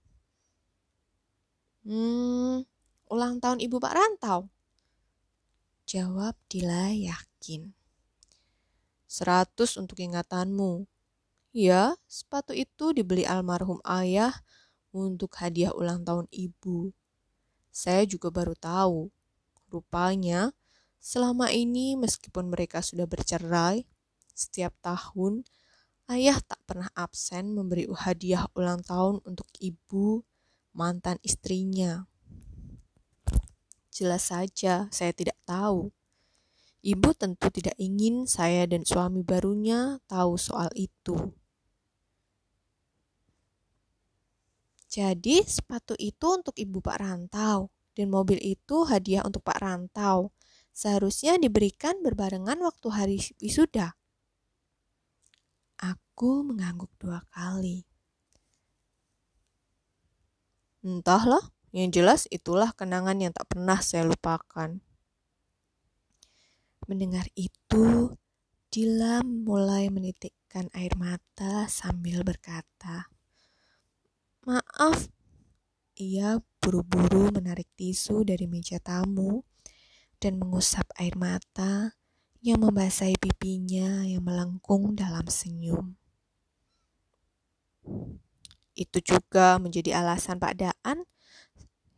Hmm, ulang tahun ibu Pak Rantau. Jawab Dila yakin. Seratus untuk ingatanmu. Ya, sepatu itu dibeli almarhum ayah untuk hadiah ulang tahun ibu. Saya juga baru tahu. Rupanya, selama ini meskipun mereka sudah bercerai, setiap tahun Ayah tak pernah absen memberi hadiah ulang tahun untuk ibu mantan istrinya. Jelas saja saya tidak tahu. Ibu tentu tidak ingin saya dan suami barunya tahu soal itu. Jadi sepatu itu untuk ibu Pak Rantau dan mobil itu hadiah untuk Pak Rantau. Seharusnya diberikan berbarengan waktu hari wisuda. Aku mengangguk dua kali. Entahlah, yang jelas itulah kenangan yang tak pernah saya lupakan. Mendengar itu, Dila mulai menitikkan air mata sambil berkata, Maaf, ia buru-buru menarik tisu dari meja tamu dan mengusap air mata yang membasahi pipinya yang melengkung dalam senyum. Itu juga menjadi alasan Pak Daan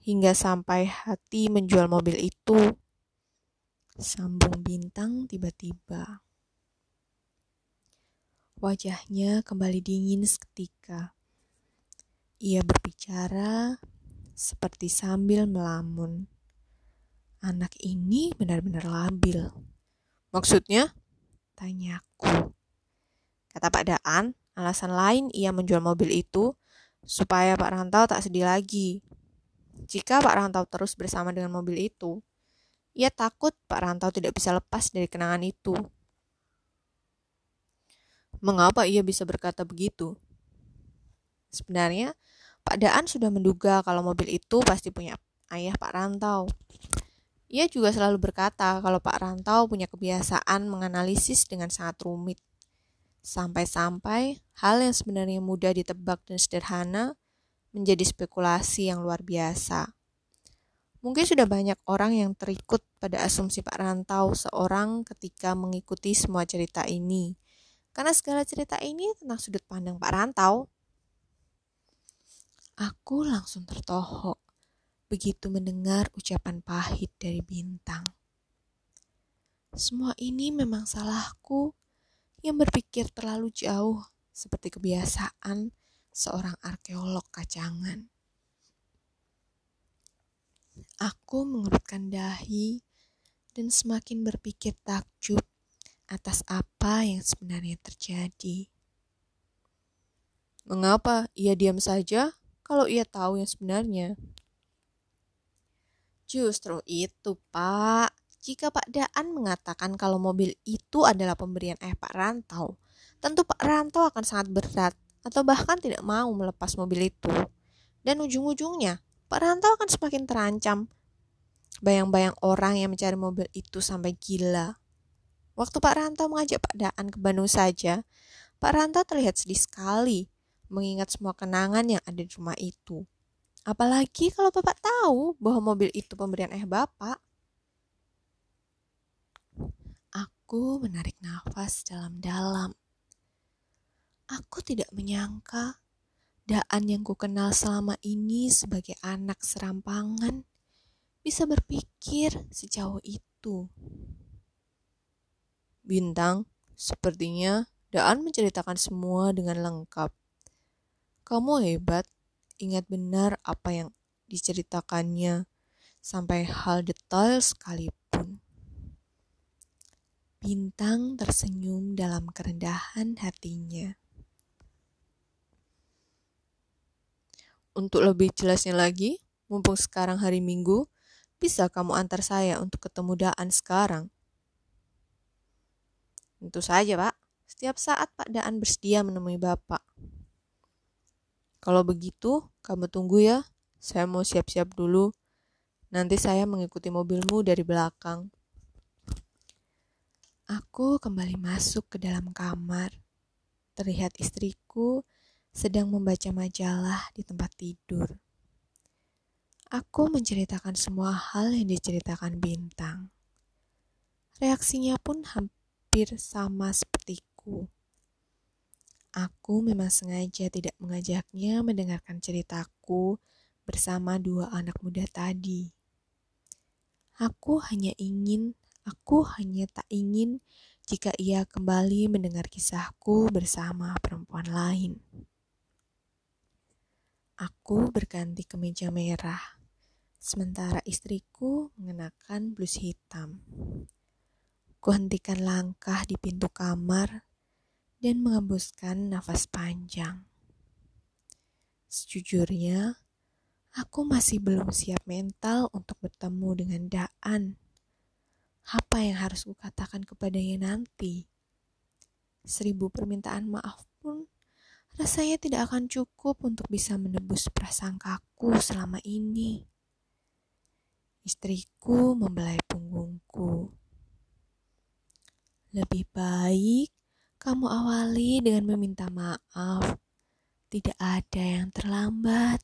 hingga sampai hati menjual mobil itu. Sambung bintang tiba-tiba. Wajahnya kembali dingin seketika. Ia berbicara seperti sambil melamun. Anak ini benar-benar labil. Maksudnya? Tanyaku. Kata Pak Daan, alasan lain ia menjual mobil itu supaya Pak Rantau tak sedih lagi. Jika Pak Rantau terus bersama dengan mobil itu, ia takut Pak Rantau tidak bisa lepas dari kenangan itu. Mengapa ia bisa berkata begitu? Sebenarnya, Pak Daan sudah menduga kalau mobil itu pasti punya ayah Pak Rantau. Ia juga selalu berkata kalau Pak Rantau punya kebiasaan menganalisis dengan sangat rumit. Sampai-sampai hal yang sebenarnya mudah ditebak dan sederhana menjadi spekulasi yang luar biasa. Mungkin sudah banyak orang yang terikut pada asumsi Pak Rantau seorang ketika mengikuti semua cerita ini. Karena segala cerita ini tentang sudut pandang Pak Rantau. Aku langsung tertohok begitu mendengar ucapan pahit dari bintang. Semua ini memang salahku yang berpikir terlalu jauh seperti kebiasaan seorang arkeolog kacangan. Aku mengerutkan dahi dan semakin berpikir takjub atas apa yang sebenarnya terjadi. Mengapa ia diam saja kalau ia tahu yang sebenarnya? Justru itu, Pak. Jika Pak Daan mengatakan kalau mobil itu adalah pemberian ayah Pak Rantau, tentu Pak Rantau akan sangat berat atau bahkan tidak mau melepas mobil itu. Dan ujung-ujungnya, Pak Rantau akan semakin terancam. Bayang-bayang orang yang mencari mobil itu sampai gila. Waktu Pak Rantau mengajak Pak Daan ke Bandung saja, Pak Rantau terlihat sedih sekali mengingat semua kenangan yang ada di rumah itu. Apalagi kalau Bapak tahu bahwa mobil itu pemberian ayah Bapak. Aku menarik nafas dalam-dalam. Aku tidak menyangka Daan yang ku kenal selama ini sebagai anak serampangan bisa berpikir sejauh itu. Bintang, sepertinya Daan menceritakan semua dengan lengkap. Kamu hebat, ingat benar apa yang diceritakannya, sampai hal detail sekalipun. Bintang tersenyum dalam kerendahan hatinya. Untuk lebih jelasnya lagi, mumpung sekarang hari Minggu, bisa kamu antar saya untuk ketemu Daan sekarang? Tentu saja, Pak. Setiap saat Pak Daan bersedia menemui Bapak. Kalau begitu, kamu tunggu ya. Saya mau siap-siap dulu. Nanti saya mengikuti mobilmu dari belakang. Aku kembali masuk ke dalam kamar. Terlihat istriku sedang membaca majalah di tempat tidur. Aku menceritakan semua hal yang diceritakan Bintang. Reaksinya pun hampir sama sepertiku. Aku memang sengaja tidak mengajaknya mendengarkan ceritaku bersama dua anak muda tadi. Aku hanya ingin, aku hanya tak ingin jika ia kembali mendengar kisahku bersama perempuan lain. Aku berganti kemeja merah, sementara istriku mengenakan blus hitam. Kuhentikan langkah di pintu kamar dan mengembuskan nafas panjang. Sejujurnya, Aku masih belum siap mental untuk bertemu dengan Daan. Apa yang harus kukatakan kepadanya nanti? Seribu permintaan maaf pun rasanya tidak akan cukup untuk bisa menebus prasangkaku selama ini. Istriku membelai punggungku. Lebih baik kamu awali dengan meminta maaf. Tidak ada yang terlambat.